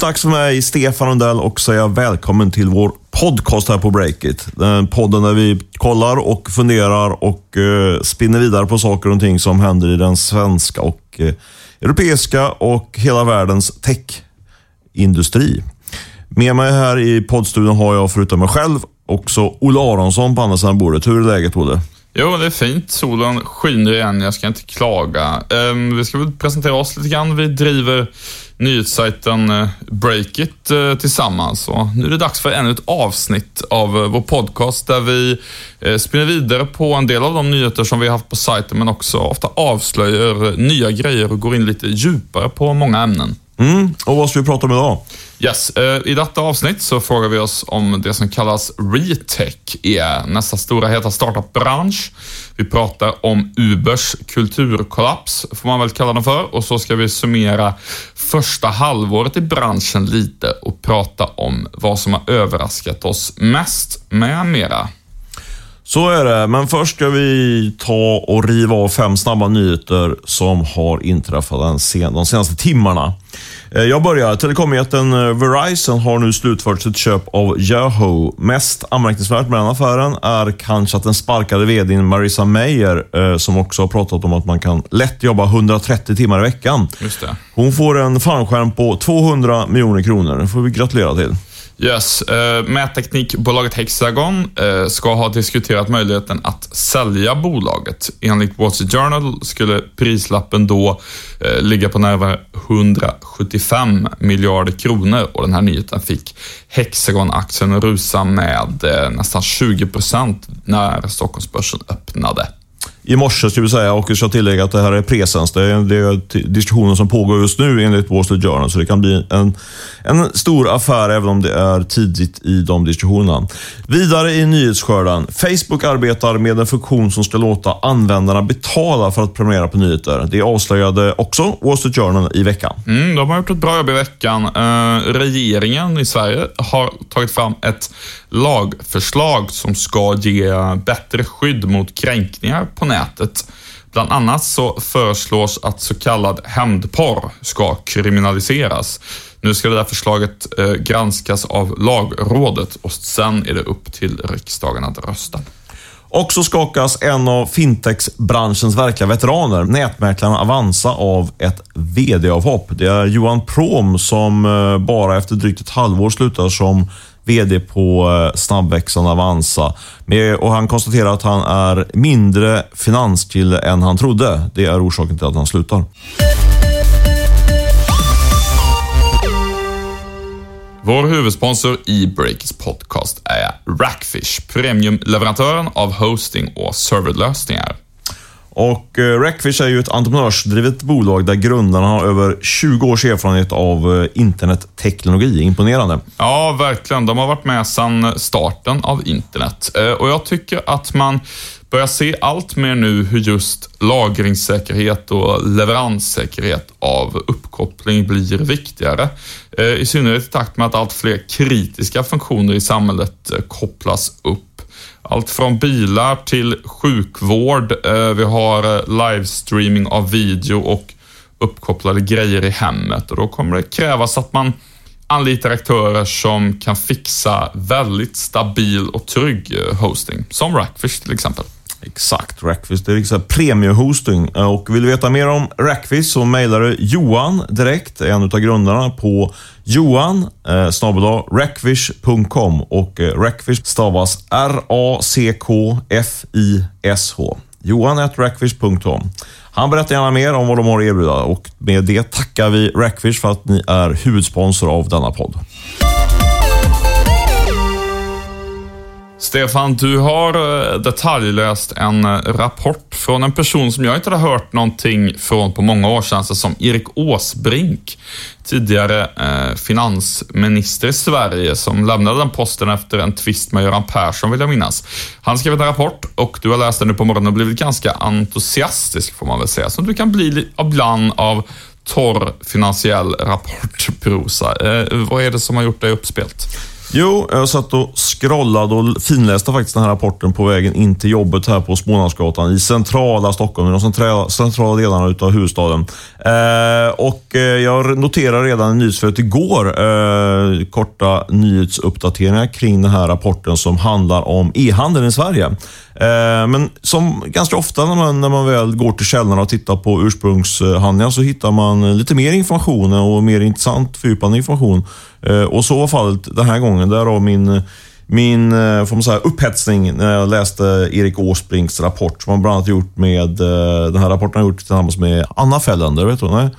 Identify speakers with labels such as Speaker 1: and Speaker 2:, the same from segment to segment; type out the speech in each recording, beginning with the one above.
Speaker 1: Då är det dags för mig, Stefan Rundell, och säga välkommen till vår podcast här på Breakit. Den podden där vi kollar och funderar och eh, spinner vidare på saker och ting som händer i den svenska och eh, europeiska och hela världens techindustri. Med mig här i poddstudion har jag förutom mig själv också Olle Aronsson på andra sidan bordet. Hur är läget Olle?
Speaker 2: Jo, det är fint. Solen skiner igen. Jag ska inte klaga. Um, vi ska väl presentera oss lite grann. Vi driver nyhetssajten eh, Breakit eh, tillsammans. Och nu är det dags för ännu ett avsnitt av eh, vår podcast där vi spinner vidare på en del av de nyheter som vi har haft på sajten, men också ofta avslöjar nya grejer och går in lite djupare på många ämnen.
Speaker 1: Mm. Och vad ska vi prata om idag?
Speaker 2: Yes, i detta avsnitt så frågar vi oss om det som kallas retech är nästa stora heta startup-bransch. Vi pratar om Ubers kulturkollaps, får man väl kalla den för. Och så ska vi summera första halvåret i branschen lite och prata om vad som har överraskat oss mest med mera.
Speaker 1: Så är det, men först ska vi ta och riva av fem snabba nyheter som har inträffat de senaste timmarna. Eh, jag börjar. Telekomjätten eh, Verizon har nu slutfört sitt köp av Yahoo. Mest anmärkningsvärt med den affären är kanske att den sparkade vdn Marissa Mayer, eh, som också har pratat om att man kan lätt jobba 130 timmar i veckan. Hon får en fallskärm på 200 miljoner kronor. Det får vi gratulera till.
Speaker 2: Yes. Uh, mätteknikbolaget Hexagon uh, ska ha diskuterat möjligheten att sälja bolaget. Enligt Wall Street Journal skulle prislappen då uh, ligga på närmare 175 miljarder kronor och den här nyheten fick Hexagon-aktien att rusa med nästan 20 procent när Stockholmsbörsen öppnade
Speaker 1: i morse, skulle vi säga. Och jag ska tillägga att det här är presens. Det är, det är diskussionen som pågår just nu enligt Wall Street Journal, så det kan bli en, en stor affär även om det är tidigt i de diskussionerna. Vidare i nyhetsskörden. Facebook arbetar med en funktion som ska låta användarna betala för att prenumerera på nyheter. Det avslöjade också Wall Street Journal i veckan.
Speaker 2: Mm, de har gjort ett bra jobb i veckan. Uh, regeringen i Sverige har tagit fram ett lagförslag som ska ge bättre skydd mot kränkningar på nätet. Bland annat så föreslås att så kallad hämndporr ska kriminaliseras. Nu ska det där förslaget eh, granskas av lagrådet och sen är det upp till riksdagen att rösta.
Speaker 1: Och så skakas en av fintechbranschens verkliga veteraner, nätmäklaren Avanza, av ett VD-avhopp. Det är Johan Prom som eh, bara efter drygt ett halvår slutar som VD på eh, snabbväxande Avanza. Och han konstaterar att han är mindre finanskille än han trodde. Det är orsaken till att han slutar.
Speaker 2: Vår huvudsponsor i Breakers podcast är Rackfish, premiumleverantören av hosting och serverlösningar.
Speaker 1: Och eh, Rackfish är ju ett entreprenörsdrivet bolag där grundarna har över 20 års erfarenhet av eh, internetteknologi. Imponerande.
Speaker 2: Ja, verkligen. De har varit med sedan starten av internet. Eh, och jag tycker att man börjar se allt mer nu hur just lagringssäkerhet och leveranssäkerhet av uppkoppling blir viktigare. Eh, I synnerhet i takt med att allt fler kritiska funktioner i samhället eh, kopplas upp allt från bilar till sjukvård. Eh, vi har livestreaming av video och uppkopplade grejer i hemmet och då kommer det krävas att man anlitar aktörer som kan fixa väldigt stabil och trygg hosting, som Rackfish till exempel.
Speaker 1: Exakt, Rackfish. Det är liksom premiehosting. Och vill du veta mer om Rackfish så mejlar du Johan direkt, en av grundarna, på johan eh, rackfish.com och eh, Rackfish stavas R-A-C-K-F-I-S-H. Johan rackfish.com. Han berättar gärna mer om vad de har att erbjuda och med det tackar vi Rackfish för att ni är huvudsponsor av denna podd.
Speaker 2: Stefan, du har eh, detaljläst en eh, rapport från en person som jag inte hade hört någonting från på många år sedan, alltså som Erik Åsbrink, tidigare eh, finansminister i Sverige, som lämnade den posten efter en tvist med Göran Persson, vill jag minnas. Han skrev en rapport och du har läst den nu på morgonen och blivit ganska entusiastisk, får man väl säga, som du kan bli ibland av torr finansiell rapportprosa. Eh, vad är det som har gjort dig uppspelt?
Speaker 1: Jo, jag satt och scrollade och finläste faktiskt den här rapporten på vägen in till jobbet här på Smålandsgatan i centrala Stockholm, i de centrala, centrala delarna utav huvudstaden. Eh, och eh, jag noterade redan i nyhetsflödet igår eh, korta nyhetsuppdateringar kring den här rapporten som handlar om e-handeln i Sverige. Eh, men som ganska ofta när man, när man väl går till källorna och tittar på ursprungshandlingar så hittar man lite mer information och mer intressant fördjupande information. Eh, och så var fallet den här gången. Därav min min eh, får man säga, upphetsning när jag läste Erik Åsbrinks rapport som han bland annat gjort med, eh, den här rapporten har gjort tillsammans med Anna Fällander, vet du? Nej?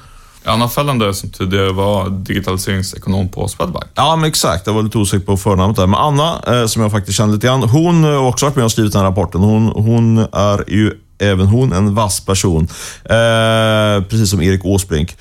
Speaker 2: Anna Fällander som tidigare var digitaliseringsekonom på Swedbank.
Speaker 1: Ja, men exakt. Jag var lite osäker på förnamnet där. Men Anna, eh, som jag faktiskt känner lite grann, hon har också varit med och skrivit den här rapporten. Hon, hon är ju även hon en vass person. Eh, precis som Erik Åsbrink.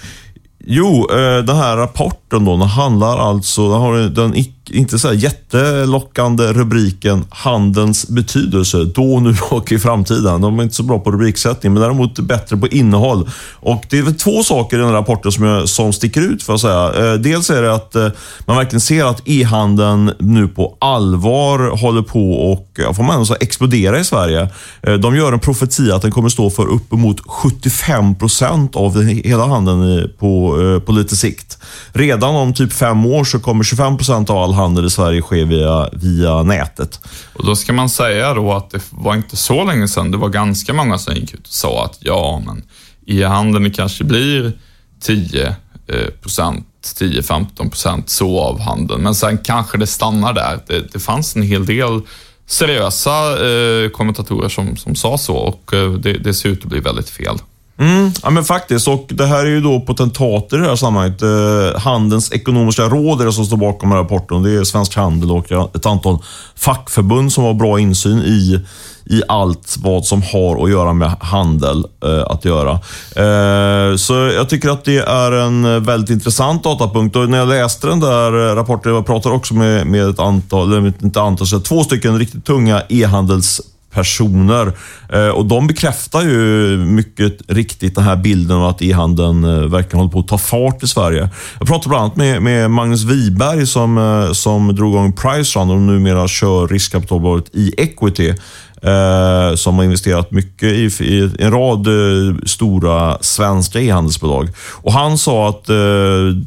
Speaker 1: Jo, den här rapporten då, den handlar alltså, den har den inte så jättelockande rubriken Handelns betydelse då, nu och i framtiden. De är inte så bra på rubriksättning, men däremot bättre på innehåll. Och Det är väl två saker i den här rapporten som, jag, som sticker ut. för att säga. Eh, dels är det att eh, man verkligen ser att e-handeln nu på allvar håller på och får man säga, explodera i Sverige. Eh, de gör en profetia att den kommer stå för uppemot 75 procent av hela handeln på, på lite sikt. Redan om typ fem år så kommer 25 procent av all handel i Sverige sker via, via nätet.
Speaker 2: Och Då ska man säga då att det var inte så länge sedan, det var ganska många som gick ut och sa att ja, men e-handeln kanske blir 10 eh, procent 10-15 procent så av handeln, men sen kanske det stannar där. Det, det fanns en hel del seriösa eh, kommentatorer som, som sa så och eh, det, det ser ut att bli väldigt fel.
Speaker 1: Mm, ja men faktiskt. Och det här är ju då potentater i det här sammanhanget. Eh, Handelns ekonomiska råd är det som står bakom rapporten. Det är Svensk Handel och ett antal fackförbund som har bra insyn i, i allt vad som har att göra med handel eh, att göra. Eh, så jag tycker att det är en väldigt intressant datapunkt. Och när jag läste den där eh, rapporten, jag pratade också med, med ett antal, eller inte antal, så två stycken riktigt tunga e-handels personer. Eh, och de bekräftar ju mycket riktigt den här bilden av att e-handeln eh, verkligen håller på att ta fart i Sverige. Jag pratade bland annat med, med Magnus Wiberg som, eh, som drog igång Pricerun och numera kör riskkapitalbolaget i Equity. Eh, som har investerat mycket i, i en rad eh, stora svenska e-handelsbolag. Och Han sa att eh,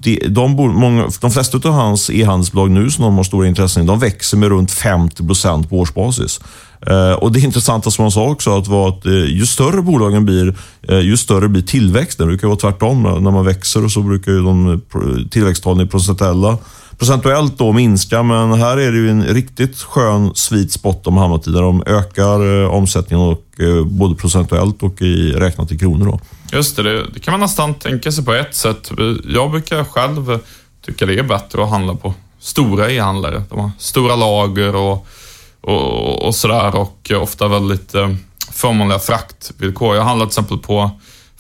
Speaker 1: de, de, många, de flesta av hans e-handelsbolag nu som de har stora intressen i, de växer med runt 50 procent på årsbasis. Eh, och Det intressanta som han sa också att var att eh, ju större bolagen blir, eh, ju större blir tillväxten. Det brukar vara tvärtom. När man växer så brukar ju de tillväxttalen i procentuella procentuellt då minska, men här är det ju en riktigt skön sweet spot de hamnat i, där de ökar omsättningen och, både procentuellt och i, räknat i kronor. Då.
Speaker 2: Just det, det, det kan man nästan tänka sig på ett sätt. Jag brukar själv tycka det är bättre att handla på stora e-handlare. De har stora lager och och, och sådär och ofta väldigt eh, förmånliga fraktvillkor. Jag handlade till exempel på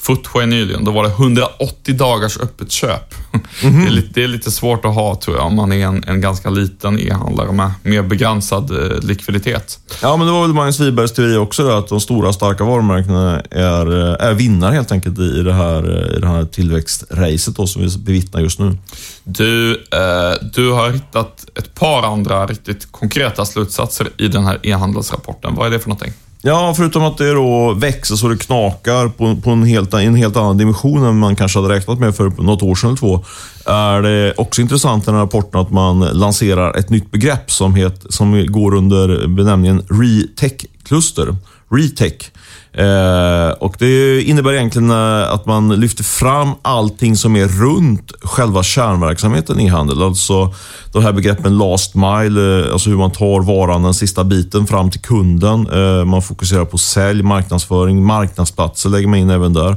Speaker 2: Footway nyligen. Då var det 180 dagars öppet köp. Mm -hmm. det, är lite, det, är lite, svårt att ha tror jag om man är en, en ganska liten e-handlare med mer begränsad eh, likviditet.
Speaker 1: Ja, men det var väl Magnus Wibergs teori också, då, att de stora starka varumärkena är, eh, är vinnare helt enkelt i det här, i det här tillväxtracet då, som vi bevittnar just nu.
Speaker 2: Du, eh, du har hittat ett par andra riktigt konkreta slutsatser i den här e-handelsrapporten. Vad är det för någonting?
Speaker 1: Ja, förutom att det då växer så det knakar på, på en, helt, en helt annan dimension än man kanske hade räknat med för något år sedan eller två, är det också intressant i den här rapporten att man lanserar ett nytt begrepp som, het, som går under benämningen Retech-kluster. Retech. Eh, och Det innebär egentligen eh, att man lyfter fram allting som är runt själva kärnverksamheten i handel. Alltså de här begreppen last mile, eh, alltså hur man tar varan den sista biten fram till kunden. Eh, man fokuserar på sälj, marknadsföring, marknadsplatser lägger man in även där.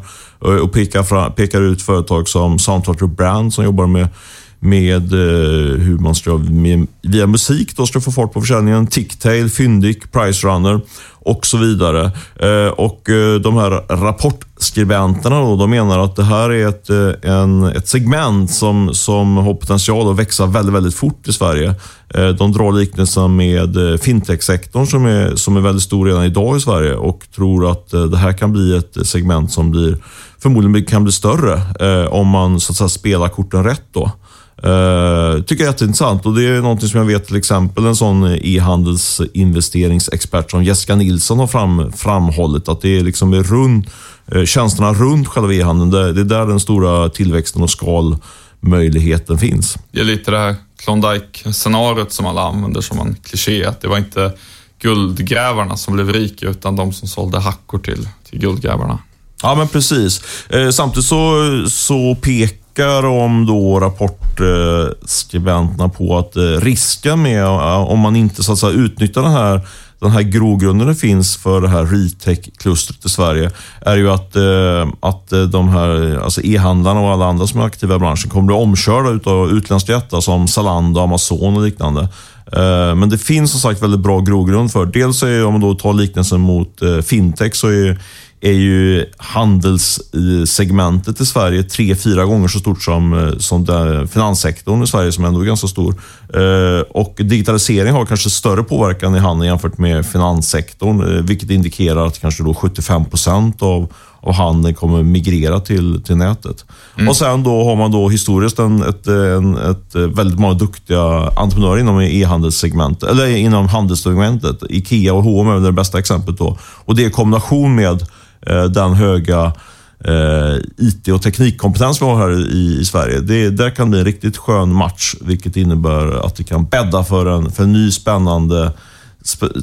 Speaker 1: Och pekar, fram, pekar ut företag som Soundtracker Brand som jobbar med med eh, hur man ska med, via musik då ska få fart på försäljningen. Ticktail, Fyndik, Price Runner och så vidare. Eh, och eh, De här rapportskribenterna då, de menar att det här är ett, eh, en, ett segment som, som har potential att växa väldigt, väldigt fort i Sverige. Eh, de drar liknelser med eh, fintech-sektorn som är, som är väldigt stor redan idag i Sverige och tror att eh, det här kan bli ett segment som blir förmodligen kan bli större eh, om man så att säga, spelar korten rätt. då. Uh, tycker jag är jätteintressant och det är något som jag vet till exempel en sån e-handelsinvesteringsexpert som Jessica Nilsson har fram, framhållit att det är liksom runt eh, tjänsterna runt själva e-handeln. Det, det är där den stora tillväxten och skalmöjligheten finns.
Speaker 2: Det är lite det här Klondike-scenariot som alla använder som en kliché, att det var inte guldgrävarna som blev rika, utan de som sålde hackor till, till guldgrävarna.
Speaker 1: Ja, men precis. Eh, samtidigt så, så pekar om då rapportskribenterna på att eh, risken med eh, om man inte så att säga, utnyttjar den här den här grogrunden det finns för det här retech-klustret i Sverige är ju att, eh, att de här alltså e-handlarna och alla andra som är aktiva i branschen kommer bli omkörda av utländska jättar som Zalando, Amazon och liknande. Men det finns som sagt väldigt bra grogrund för. Dels är om man då tar liknelsen mot fintech så är är ju handelssegmentet i Sverige tre, fyra gånger så stort som, eh, som finanssektorn i Sverige som ändå är ganska stor. Eh, och digitalisering har kanske större påverkan i handeln jämfört med finanssektorn, eh, vilket indikerar att kanske då 75 procent av, av handeln kommer migrera till, till nätet. Mm. Och Sen då har man då historiskt en, ett, en, ett väldigt många duktiga entreprenörer inom e-handelssegmentet, eller inom handelssegmentet. Ikea och H&M är det bästa exemplet. då. Och Det i kombination med den höga eh, IT och teknikkompetens vi har här i, i Sverige. Det, där kan bli en riktigt skön match, vilket innebär att vi kan bädda för en, för en ny spännande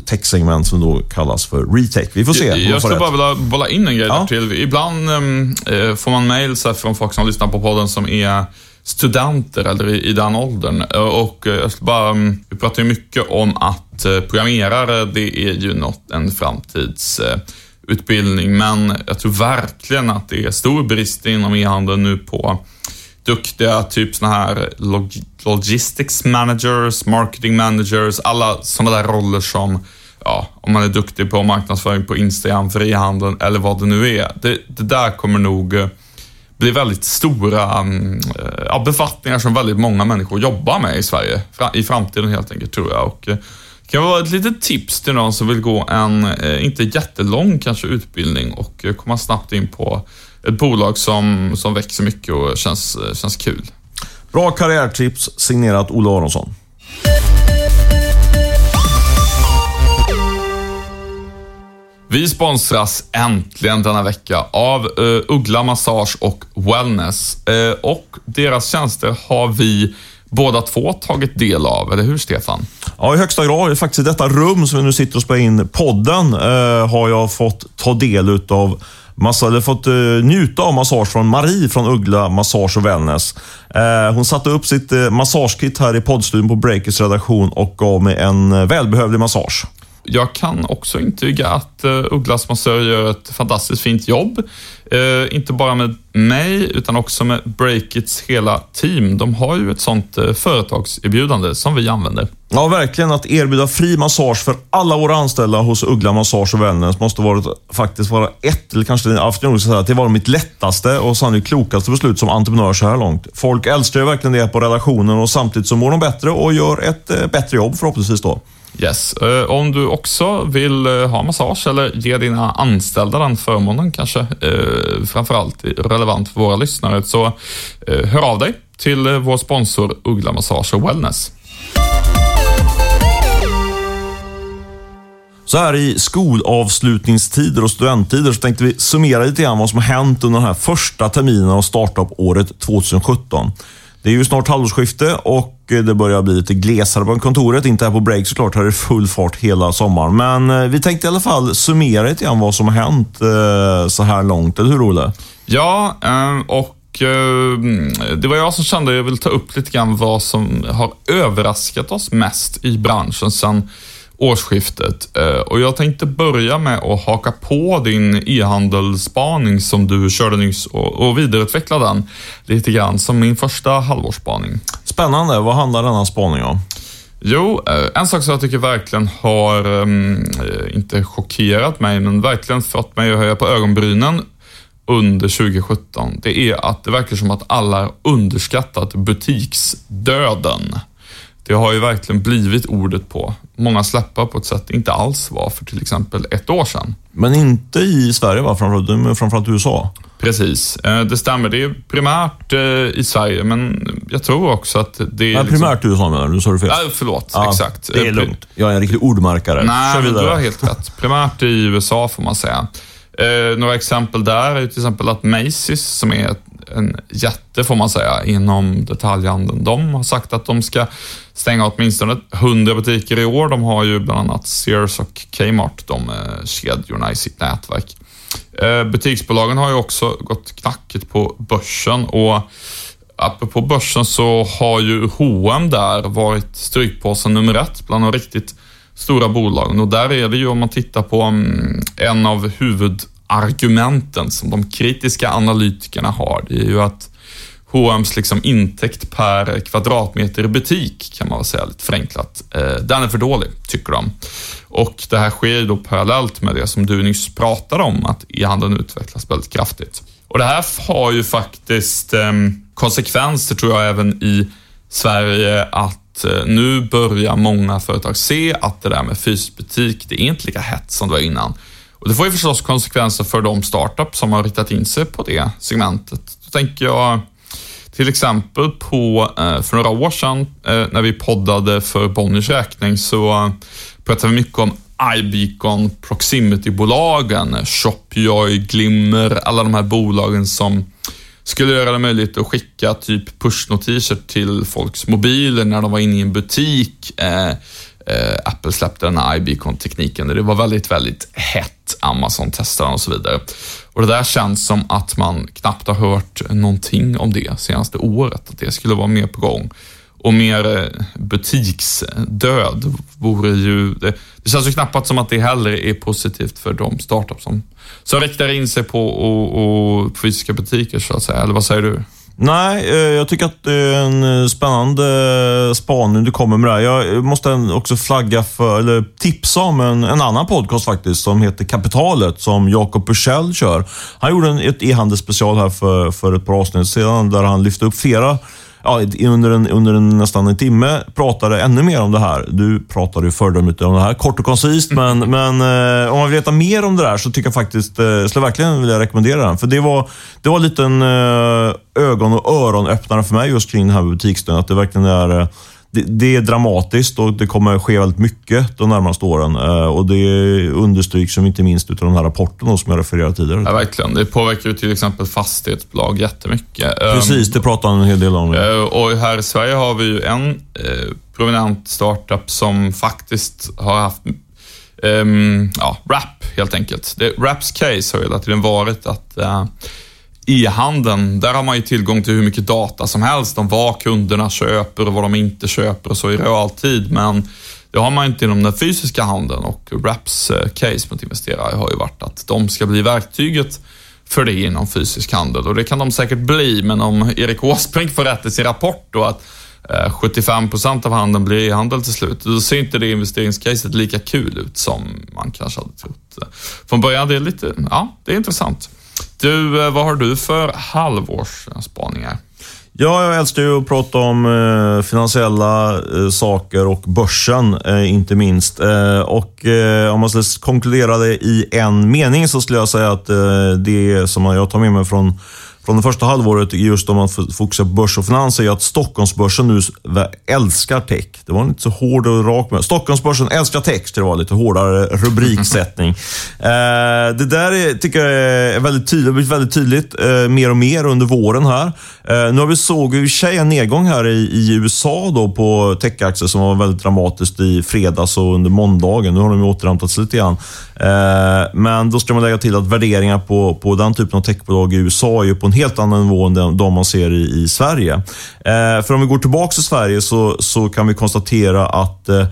Speaker 1: techsegment som då kallas för retech. Vi får se.
Speaker 2: Jag, jag skulle bara vilja bolla in en grej ja. till. Ibland um, får man mail från folk som lyssnar på podden som är studenter eller i, i den åldern. Och jag skulle bara, um, vi pratar ju mycket om att programmerare, det är ju något, en framtids uh, utbildning, men jag tror verkligen att det är stor brist inom e-handeln nu på duktiga, typ såna här log logistics managers, marketing managers, alla sådana där roller som, ja, om man är duktig på marknadsföring på Instagram för e-handeln eller vad det nu är. Det, det där kommer nog eh, bli väldigt stora um, ja, befattningar som väldigt många människor jobbar med i Sverige i framtiden helt enkelt, tror jag. Och, eh, kan vara ett litet tips till någon som vill gå en, eh, inte jättelång kanske, utbildning och eh, komma snabbt in på ett bolag som, som växer mycket och känns, eh, känns kul.
Speaker 1: Bra karriärtips signerat Olle Aronsson.
Speaker 2: Vi sponsras äntligen denna vecka av uh, Uggla Massage och Wellness. Uh, och deras tjänster har vi båda två tagit del av, eller hur Stefan?
Speaker 1: Ja, i högsta grad. Faktiskt i detta rum som vi nu sitter och spelar in podden eh, har jag fått ta del utav massa, eller fått eh, njuta av massage från Marie från Uggla Massage och Wellness. Eh, hon satte upp sitt eh, massagekit här i poddstudion på Breakers redaktion och gav mig en eh, välbehövlig massage.
Speaker 2: Jag kan också intyga att eh, Ugglas massör gör ett fantastiskt fint jobb. Eh, inte bara med mig, utan också med Breakits hela team. De har ju ett sånt eh, företagserbjudande som vi använder.
Speaker 1: Ja, verkligen. Att erbjuda fri massage för alla våra anställda hos Uggla Massage och Wellness måste varit, faktiskt vara ett, eller kanske jag säga att det var mitt lättaste och sannolikt klokaste beslut som entreprenör så här långt. Folk älskar ju verkligen det på relationen och samtidigt så mår de bättre och gör ett bättre jobb förhoppningsvis då.
Speaker 2: Yes. Eh, om du också vill eh, ha massage eller ge dina anställda den förmånen kanske, eh, framförallt relevant för våra lyssnare, så hör av dig till vår sponsor Uggla Massage och Wellness.
Speaker 1: Så här i skolavslutningstider och studenttider så tänkte vi summera lite grann vad som har hänt under den här första terminen av startup-året 2017. Det är ju snart halvårsskifte och det börjar bli lite glesare på kontoret. Inte här på break såklart, här är det full fart hela sommaren. Men eh, vi tänkte i alla fall summera lite grann vad som har hänt eh, så här långt, eller hur Olle?
Speaker 2: Ja, ehm, och ehm, det var jag som kände att jag ville ta upp lite grann vad som har överraskat oss mest i branschen sen årsskiftet. Eh, och jag tänkte börja med att haka på din e-handelsspaning som du körde nyss och, vidareutveckla den lite grann som min första halvårsspaning.
Speaker 1: Spännande. Vad handlar denna spaning om?
Speaker 2: Jo, eh, en sak som jag tycker verkligen har, um, inte chockerat mig, men verkligen fått mig att höja på ögonbrynen under 2017, det är att det verkar som att alla underskattat butiksdöden. Det har ju verkligen blivit ordet på många släppar på ett sätt inte alls var för till exempel ett år sedan.
Speaker 1: Men inte i Sverige va? Framförallt, framförallt USA?
Speaker 2: Precis, eh, det stämmer. Det är primärt eh, i Sverige, men jag tror också att det är...
Speaker 1: Ja, liksom... Primärt i USA menar du? Nu sa du fel.
Speaker 2: Ja, förlåt, ja, exakt.
Speaker 1: Det är lugnt. Jag är en riktig ordmarkare.
Speaker 2: Nej, men du har helt rätt. Primärt i USA får man säga. Eh, några exempel där är till exempel att Macy's, som är en jätte får man säga inom detaljhandeln, de har sagt att de ska stänga åtminstone 100 butiker i år. De har ju bland annat Sears och Kmart, de eh, kedjorna i sitt nätverk. Eh, butiksbolagen har ju också gått knackigt på börsen och apropå börsen så har ju H&M där varit strykpåsen nummer ett bland de riktigt stora bolagen och där är det ju om man tittar på mm, en av huvud argumenten som de kritiska analytikerna har, det är ju att H&M's liksom intäkt per kvadratmeter i butik kan man väl säga lite förenklat. Eh, den är för dålig, tycker de. Och det här sker ju då parallellt med det som du nyss pratade om, att e-handeln utvecklas väldigt kraftigt. Och det här har ju faktiskt ehm, konsekvenser, tror jag, även i Sverige att eh, nu börjar många företag se att det där med fysisk butik, det är inte lika hett som det var innan. Och det får ju förstås konsekvenser för de startups som har riktat in sig på det segmentet. Då tänker jag till exempel på, eh, för några år sedan eh, när vi poddade för Bonniers räkning så pratade vi mycket om iBeacon Proximity-bolagen, Shopjoy, Glimmer, alla de här bolagen som skulle göra det möjligt att skicka typ pushnotiser till folks mobiler när de var inne i en butik. Eh, Eh, Apple släppte den här iBeacon-tekniken det var väldigt, väldigt hett. Amazon testade den och så vidare. Och det där känns som att man knappt har hört någonting om det senaste året, att det skulle vara mer på gång. Och mer eh, butiksdöd vore ju... Det, det känns ju knappast som att det heller är positivt för de startups som, som riktar in sig på och, och fysiska butiker, så att säga. Eller vad säger du?
Speaker 1: Nej, eh, jag tycker att det är en eh, spännande eh, spaning du kommer med där. Jag måste också flagga för, eller tipsa om en, en annan podcast faktiskt, som heter Kapitalet, som Jakob Bursell kör. Han gjorde en, ett e-handelsspecial här för, för ett par avsnitt sedan, där han lyfte upp flera ja, under, en, under en, nästan en timme pratade ännu mer om det här. Du pratade ju föredömligt om det här, kort och koncist, men, men eh, om man vill veta mer om det där så tycker jag faktiskt, eh, skulle verkligen vilja rekommendera den. För det var, det var lite en eh, ögon och öronöppnare för mig just kring den här butiksdöden. Att det verkligen är eh, det, det, är dramatiskt och det kommer ske väldigt mycket de närmaste åren. Eh, och Det understryks som inte minst av den här rapporten som jag refererade tidigare
Speaker 2: Ja, verkligen. Det påverkar ju till exempel fastighetsbolag jättemycket.
Speaker 1: Precis, det pratar han en hel del om.
Speaker 2: Eh, och här i Sverige har vi ju en eh, prominent startup som faktiskt har haft um, ja, Rap helt enkelt. Det, Raps case har hela tiden varit att uh, e-handeln, där har man ju tillgång till hur mycket data som helst om vad kunderna köper och vad de inte köper och så i realtid. Men det har man inte inom den fysiska handeln och Raps eh, case mot investerare har ju varit att de ska bli verktyget för det inom fysisk handel och det kan de säkert bli, men om Erik Åsbrink får rätt i sin rapport då att eh, 75 procent av handeln blir e-handel till slut, då ser inte det investeringscaset lika kul ut som man kanske hade trott. Från början, det är lite, ja, det är intressant. Du, eh, vad har du för halvårsspaningar?
Speaker 1: Ja, jag älskar ju att prata om eh, finansiella eh, saker och börsen, eh, inte minst. Eh, och eh, Om man skulle konkludera det i en mening så skulle jag säga att eh, det som jag tar med mig från från det första halvåret, just om man fokuserar på börs och finans, är att Stockholmsbörsen nu älskar tech. Det var inte så hård och rak med. Stockholmsbörsen älskar tech, det var lite hårdare rubriksättning. eh, det där är, tycker jag är väldigt tydligt, blivit väldigt tydligt eh, mer och mer under våren här. Eh, nu har vi såg i och sig en nedgång här i, i USA då på techaktier som var väldigt dramatiskt i fredags och under måndagen. Nu har de återhämtat sig lite grann. Eh, men då ska man lägga till att värderingar på, på den typen av techbolag i USA är ju på en helt annan nivå än de man ser i, i Sverige. Eh, för om vi går tillbaka till Sverige så, så kan vi konstatera att eh,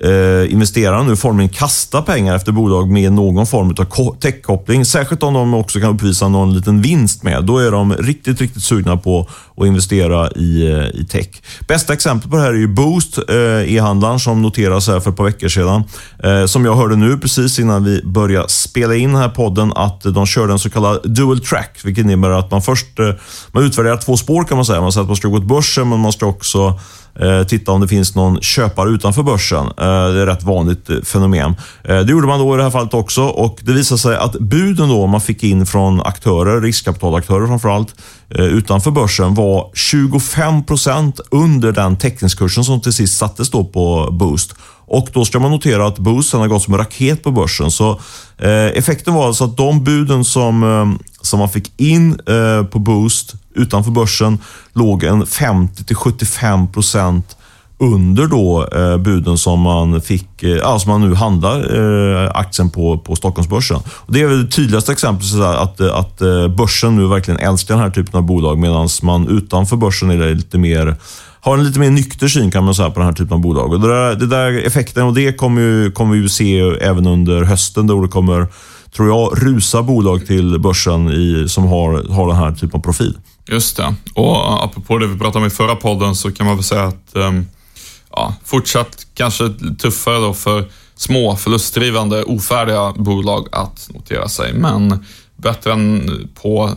Speaker 1: eh, investerarna nu formligen kastar pengar efter bolag med någon form av techkoppling. Särskilt om de också kan uppvisa någon liten vinst med. Då är de riktigt, riktigt sugna på att investera i, eh, i tech. Bästa exemplet på det här är ju Boost, eh, e-handlaren som noteras här för ett par veckor sedan. Eh, som jag hörde nu precis innan vi började spela in den här podden att de körde en så kallad dual track, vilket innebär att man först eh, man utvärderar två spår kan man säga. Man säger att man ska gå till börsen, men man ska också eh, titta om det finns någon köpare utanför börsen. Eh, Eh, det är ett rätt vanligt eh, fenomen. Eh, det gjorde man då i det här fallet också och det visade sig att buden då man fick in från aktörer, riskkapitalaktörer framförallt, utanför börsen var 25 procent under den teckningskursen som till sist sattes då på Boost. Och Då ska man notera att Boost har gått som en raket på börsen. Så Effekten var alltså att de buden som, som man fick in på Boost utanför börsen låg en 50-75 procent under då eh, buden som man fick, eh, alltså man nu handlar eh, aktien på, på Stockholmsbörsen. Och det är väl det tydligaste exemplet sådär, att, att eh, börsen nu verkligen älskar den här typen av bolag medan man utanför börsen är lite mer har en lite mer nykter syn kan man säga på den här typen av bolag. Och det, där, det där effekten och det kommer, ju, kommer vi se även under hösten då det kommer, tror jag, rusa bolag till börsen i, som har, har den här typen av profil.
Speaker 2: Just det. Och apropå det vi pratade om i förra podden så kan man väl säga att um ja, fortsatt kanske tuffare då för små förlustdrivande ofärdiga bolag att notera sig, men bättre än på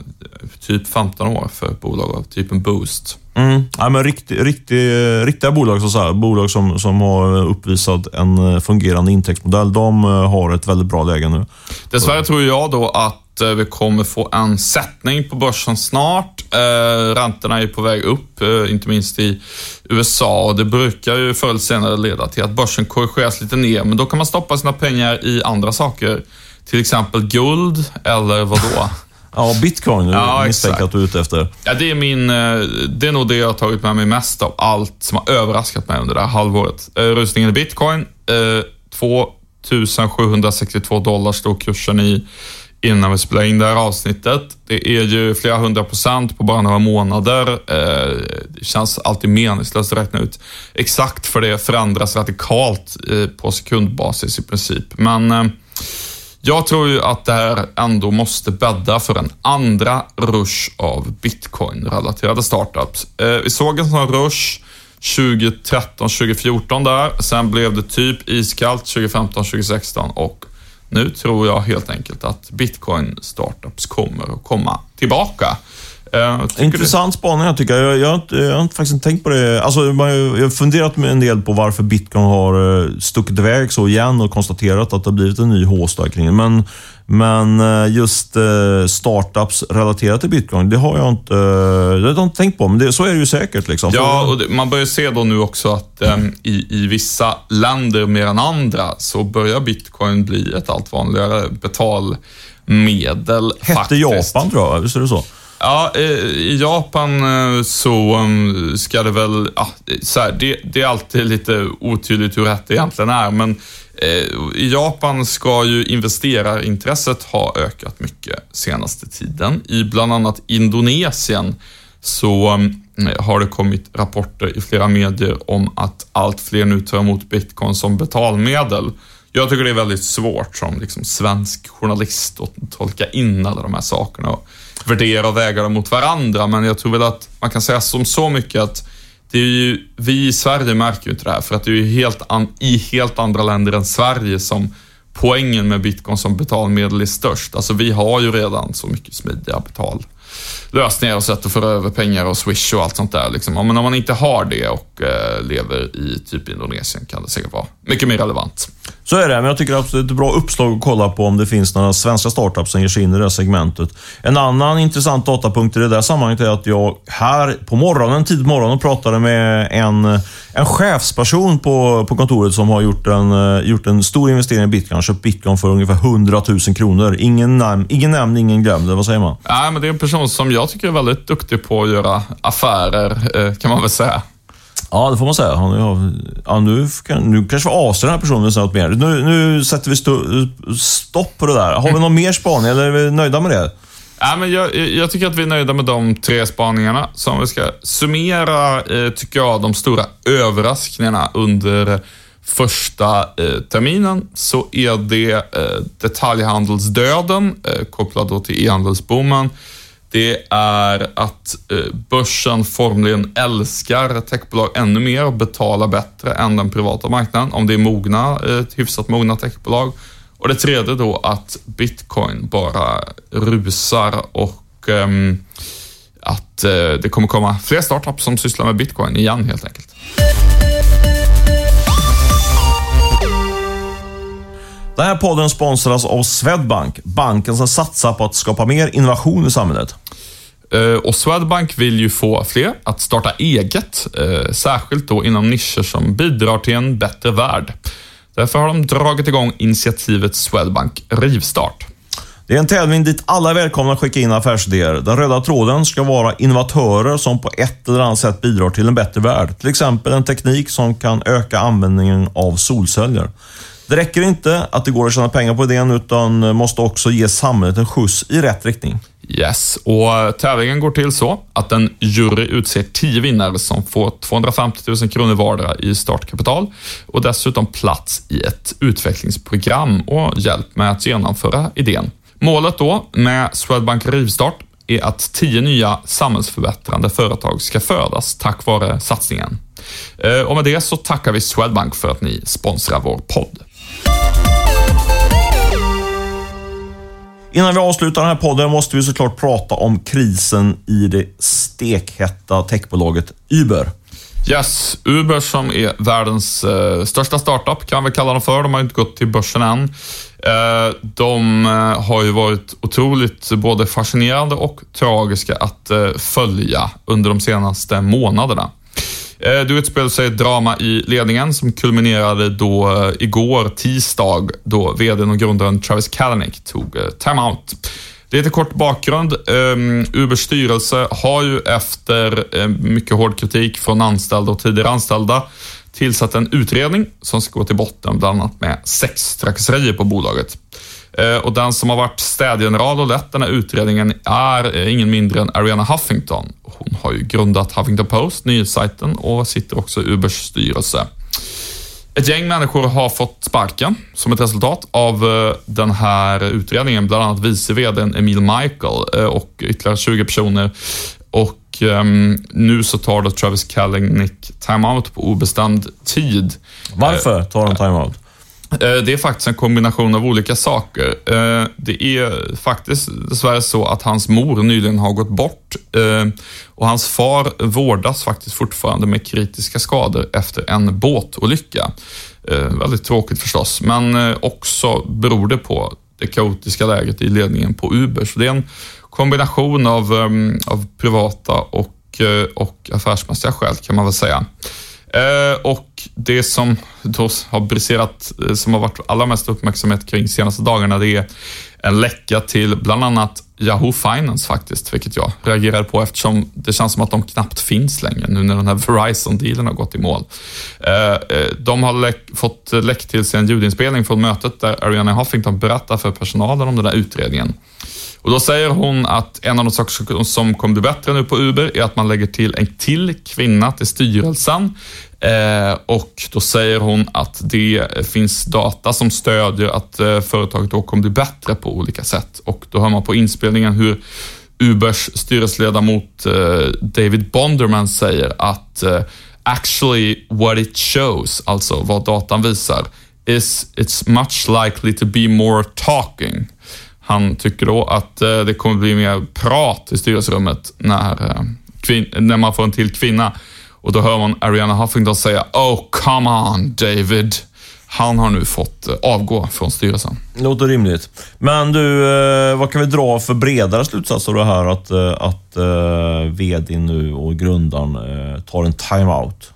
Speaker 2: typ 15 år för bolag av typen Boost.
Speaker 1: Mm. Ja, men rikt, rikt, riktiga bolag, så säga, bolag som, som har uppvisat en fungerande intäktsmodell, de har ett väldigt bra läge nu.
Speaker 2: Dessvärre tror jag då att Eh, vi kommer få en sättning på börsen snart. Eh, räntorna är på väg upp, eh, inte minst i USA och det brukar ju förr eller senare leda till att börsen korrigeras lite ner, men då kan man stoppa sina pengar i andra saker. Till exempel guld eller vad då?
Speaker 1: Ja, bitcoin ja, misstänker att du är ute efter.
Speaker 2: Ja, det är, min, det är nog det jag har tagit med mig mest av allt som har överraskat mig under det här halvåret. Rusningen i bitcoin, 2762 dollar stod kursen i innan vi spelar in det här avsnittet. Det är ju flera hundra procent på bara några månader. Eh, det känns alltid meningslöst att räkna ut exakt för det förändras radikalt eh, på sekundbasis i princip. Men eh, jag tror ju att det här ändå måste bädda för en andra rush av bitcoin-relaterade startups. Eh, vi såg en sån rush 2013, 2014 där. Sen blev det typ iskallt 2015, 2016 och nu tror jag helt enkelt att bitcoin startups kommer att komma tillbaka.
Speaker 1: Uh, Intressant spaning jag tycker jag. Jag, jag, jag har faktiskt inte tänkt på det. Alltså, jag har funderat en del på varför bitcoin har eh, stuckit iväg så igen och konstaterat att det har blivit en ny hås där kring Men men eh, just eh, startups relaterat till bitcoin, det har jag inte, det har jag inte tänkt på. Men det, så är det ju säkert. Liksom.
Speaker 2: Ja, och det, man börjar se då nu också att um, i, i vissa länder mer än andra så börjar bitcoin bli ett allt vanligare betalmedel.
Speaker 1: Hette faktiskt. Japan tror jag, visst är det så?
Speaker 2: Ja, eh, i Japan eh, så um, ska det väl, ja, så här, det, det, är alltid lite otydligt hur rätt det egentligen är, men eh, I Japan ska ju investerarintresset ha ökat mycket senaste tiden. I bland annat Indonesien så um, har det kommit rapporter i flera medier om att allt fler nu tar emot bitcoin som betalmedel. Jag tycker det är väldigt svårt som liksom svensk journalist att tolka in alla de här sakerna och värdera och väga dem mot varandra, men jag tror väl att man kan säga som så mycket att det är ju, vi i Sverige märker ju inte det här, för att det är ju helt an, i helt andra länder än Sverige som poängen med bitcoin som betalmedel är störst. Alltså vi har ju redan så mycket smidiga betal lösningar och sätt att föra över pengar och swish och allt sånt där. Liksom. Men om man inte har det och eh, lever i typ Indonesien kan det säkert vara mycket mer relevant.
Speaker 1: Så är det, men jag tycker att det är ett bra uppslag att kolla på om det finns några svenska startups som ger sig in i det här segmentet. En annan intressant datapunkt i det där sammanhanget är att jag här på morgonen, tidigt på morgonen, pratade med en, en chefsperson på, på kontoret som har gjort en, eh, gjort en stor investering i bitcoin. Köpt bitcoin för ungefär 100 000 kronor. Ingen nämnd, ingen, nämnd, ingen glömd. Vad säger man?
Speaker 2: Nej, men det är en person som jag tycker är väldigt duktig på att göra affärer, eh, kan man väl säga.
Speaker 1: Ja, det får man säga. Han, ja, nu, nu kanske vi avslöjar den här personen något mer. Nu, nu sätter vi sto, stopp på det där. Har vi någon mer spaning eller är vi nöjda med det?
Speaker 2: Ja, men jag, jag, tycker att vi är nöjda med de tre spaningarna. Så om vi ska summera, eh, tycker jag, de stora överraskningarna under första eh, terminen så är det eh, detaljhandelsdöden eh, kopplad då till e-handelsboomen det är att eh, börsen formligen älskar techbolag ännu mer och betalar bättre än den privata marknaden om det är mogna, eh, hyfsat mogna techbolag. Och det tredje då att bitcoin bara rusar och um, att uh, det kommer komma fler startups som sysslar med bitcoin igen helt enkelt.
Speaker 1: Den här podden sponsras av Swedbank, banken som satsar på att skapa mer innovation i samhället.
Speaker 2: Eh, och Swedbank vill ju få fler att starta eget, eh, särskilt då inom nischer som bidrar till en bättre värld. Därför har de dragit igång initiativet Swedbank Rivstart.
Speaker 1: Det är en tävling dit alla är välkomna att skicka in affärsidéer. Den röda tråden ska vara innovatörer som på ett eller annat sätt bidrar till en bättre värld. Till exempel en teknik som kan öka användningen av solceller. Det räcker inte att det går att tjäna pengar på idén, utan måste också ge samhället en skjuts i rätt riktning.
Speaker 2: Yes, och tävlingen går till så att en jury utser 10 vinnare som får 250 000 kronor vardera i startkapital och dessutom plats i ett utvecklingsprogram och hjälp med att genomföra idén. Målet då med Swedbank Rivstart är att 10 nya samhällsförbättrande företag ska födas tack vare satsningen. Eh, och med det så tackar vi Swedbank för att ni sponsrar vår podd.
Speaker 1: Innan vi avslutar den här podden måste vi såklart prata om krisen i det stekhetta techbolaget Uber.
Speaker 2: Yes, Uber som är världens eh, största startup kan vi kalla dem för. De har inte gått till börsen än. Eh, de eh, har ju varit otroligt både fascinerande och tragiska att eh, följa under de senaste månaderna. Eh, du utspelar sig ett drama i ledningen som kulminerade då eh, igår, tisdag, då vdn och grundaren Travis Kalanick tog eh, timeout. Lite kort bakgrund. Ehm, Ubers styrelse har ju efter eh, mycket hård kritik från anställda och tidigare anställda tillsatt en utredning som ska gå till botten bland annat med sex trakasserier på bolaget. Uh, och den som har varit städgeneral och lett den här utredningen är uh, ingen mindre än Ariana Huffington. Hon har ju grundat Huffington Post, nyhetssajten, och sitter också i Ubers styrelse. Ett gäng människor har fått sparken som ett resultat av eh, den här utredningen. Bland annat vice vdn Emil Michael eh, och ytterligare 20 personer. Och um, nu så tar då Travis Kalanick timeout på obestämd tid.
Speaker 1: Varför tar de timeout?
Speaker 2: Eh, det är faktiskt en kombination av olika saker. Eh, det är faktiskt dessvärre så att hans mor nyligen har gått bort eh, och hans far vårdas faktiskt fortfarande med kritiska skador efter en båtolycka. Väldigt tråkigt förstås, men också beror det på det kaotiska läget i ledningen på Uber. Så det är en kombination av, av privata och, och affärsmässiga skäl kan man väl säga. Eh, och det som då har briserat, eh, som har varit allra mest uppmärksamhet kring senaste dagarna, det är en läcka till bland annat Yahoo Finance faktiskt, vilket jag reagerade på eftersom det känns som att de knappt finns längre nu när den här Verizon-dealen har gått i mål. Eh, eh, de har läck, fått läckt till sig en ljudinspelning från mötet där Ariana Huffington berättar för personalen om den där utredningen. Och Då säger hon att en av de saker som kommer bli bättre nu på Uber är att man lägger till en till kvinna till styrelsen. Eh, och Då säger hon att det finns data som stödjer att eh, företaget då kommer bli bättre på olika sätt. Och Då hör man på inspelningen hur Ubers styrelseledamot eh, David Bonderman säger att actually what it shows, alltså vad datan visar, is it's much likely to be more talking. Han tycker då att det kommer bli mer prat i styrelserummet när, när man får en till kvinna. Och då hör man Ariana Huffington säga “Oh, come on David”. Han har nu fått eh, avgå från styrelsen.
Speaker 1: Låter rimligt. Men du, vad kan vi dra för bredare slutsatser av det här att, att uh, vd nu och grundaren uh, tar en timeout?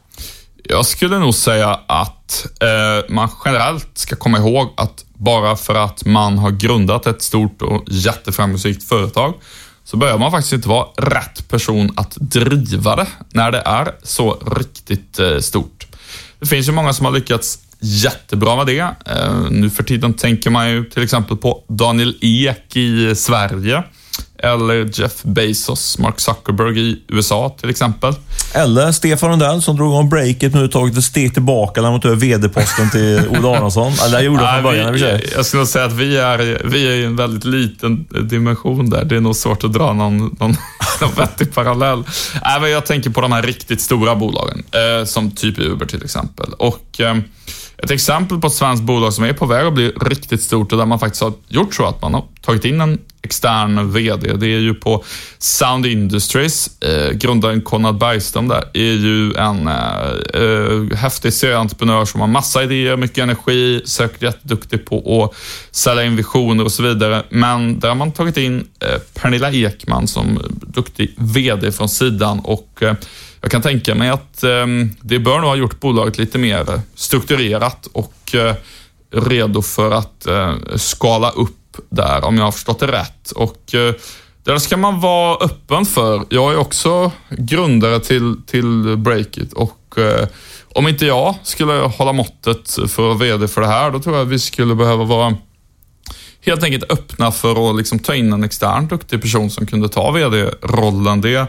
Speaker 2: Jag skulle nog säga att eh, man generellt ska komma ihåg att bara för att man har grundat ett stort och jätteframgångsrikt företag så behöver man faktiskt inte vara rätt person att driva det när det är så riktigt eh, stort. Det finns ju många som har lyckats jättebra med det. Eh, nu för tiden tänker man ju till exempel på Daniel Ek i Sverige eller Jeff Bezos, Mark Zuckerberg i USA till exempel.
Speaker 1: Eller Stefan Rundell som drog om breaket nu tagit ett steg tillbaka när han tog vd-posten till Olle Aronsson. Eller gjorde han från början i och för sig.
Speaker 2: Jag skulle säga att vi är, vi är i en väldigt liten dimension där. Det är nog svårt att dra någon, någon, någon vettig parallell. Nej, men jag tänker på de här riktigt stora bolagen, eh, som typ Uber till exempel. Och eh, ett exempel på ett svenskt bolag som är på väg att bli riktigt stort och där man faktiskt har gjort så att man har tagit in en extern VD. Det är ju på Sound Industries. Eh, grundaren Konrad Bergström där är ju en eh, eh häftig serieentreprenör som har massa idéer, mycket energi, säkert jätteduktig på att sälja in visioner och så vidare. Men där har man tagit in eh, Pernilla Ekman som duktig VD från sidan och eh, jag kan tänka mig att eh, det bör nog ha gjort bolaget lite mer strukturerat och eh, redo för att eh, skala upp där, om jag har förstått det rätt. Och eh, det ska man vara öppen för. Jag är också grundare till, till Breakit och eh, om inte jag skulle hålla måttet för att VD för det här, då tror jag att vi skulle behöva vara helt enkelt öppna för att liksom ta in en extern duktig person som kunde ta VD-rollen. Det,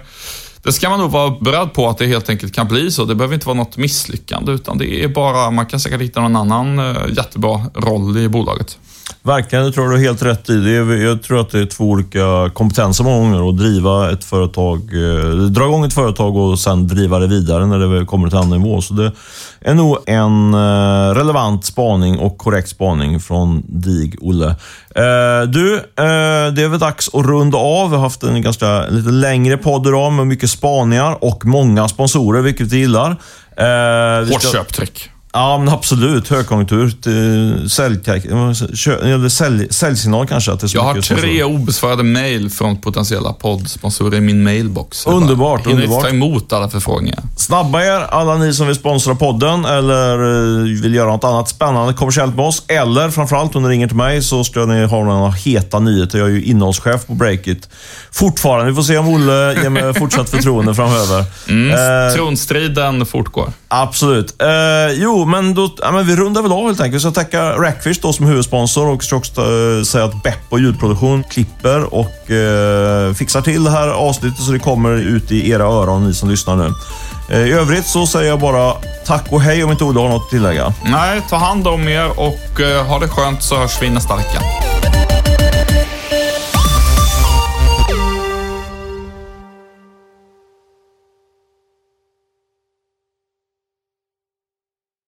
Speaker 2: det ska man nog vara beredd på att det helt enkelt kan bli så. Det behöver inte vara något misslyckande, utan det är bara, man kan säkert hitta någon annan eh, jättebra roll i bolaget.
Speaker 1: Verkligen, det tror du har helt rätt i. Det är, jag tror att det är två olika kompetenser många gånger. Att driva ett företag, eh, dra igång ett företag och sen driva det vidare när det kommer till andra annan nivå. Så det är nog en eh, relevant spaning och korrekt spaning från dig, Olle. Eh, du, eh, det är väl dags att runda av. Vi har haft en ganska lite längre podd idag med mycket spaningar och många sponsorer, vilket vi gillar.
Speaker 2: Eh, Hårt köptryck.
Speaker 1: Ja, men absolut. Högkonjunktur. Sälj, sälj, säljsignal kanske. Att det
Speaker 2: jag har tre obesvarade mejl från potentiella poddsponsorer i min mailbox.
Speaker 1: Underbart,
Speaker 2: bara,
Speaker 1: underbart.
Speaker 2: ta emot alla förfrågningar.
Speaker 1: Snabba er, alla ni som vill sponsra podden eller eh, vill göra något annat spännande kommersiellt med oss. Eller framförallt om ni ringer till mig så ska ni ha några heta nyheter. Jag är ju innehållschef på Breakit. Fortfarande. Vi får se om Olle ger mig fortsatt förtroende framöver.
Speaker 2: Mm, eh, tronstriden fortgår.
Speaker 1: Absolut. Eh, jo, men, då, ja, men vi rundar väl av helt enkelt. Så jag tackar Rackfish då som huvudsponsor och ska också äh, säga att Beppo ljudproduktion klipper och äh, fixar till det här avsnittet så det kommer ut i era öron, ni som lyssnar nu. Eh, I övrigt så säger jag bara tack och hej om inte Olle har något att tillägga.
Speaker 2: Nej, ta hand om er och ha det skönt så hörs vi nästa vecka.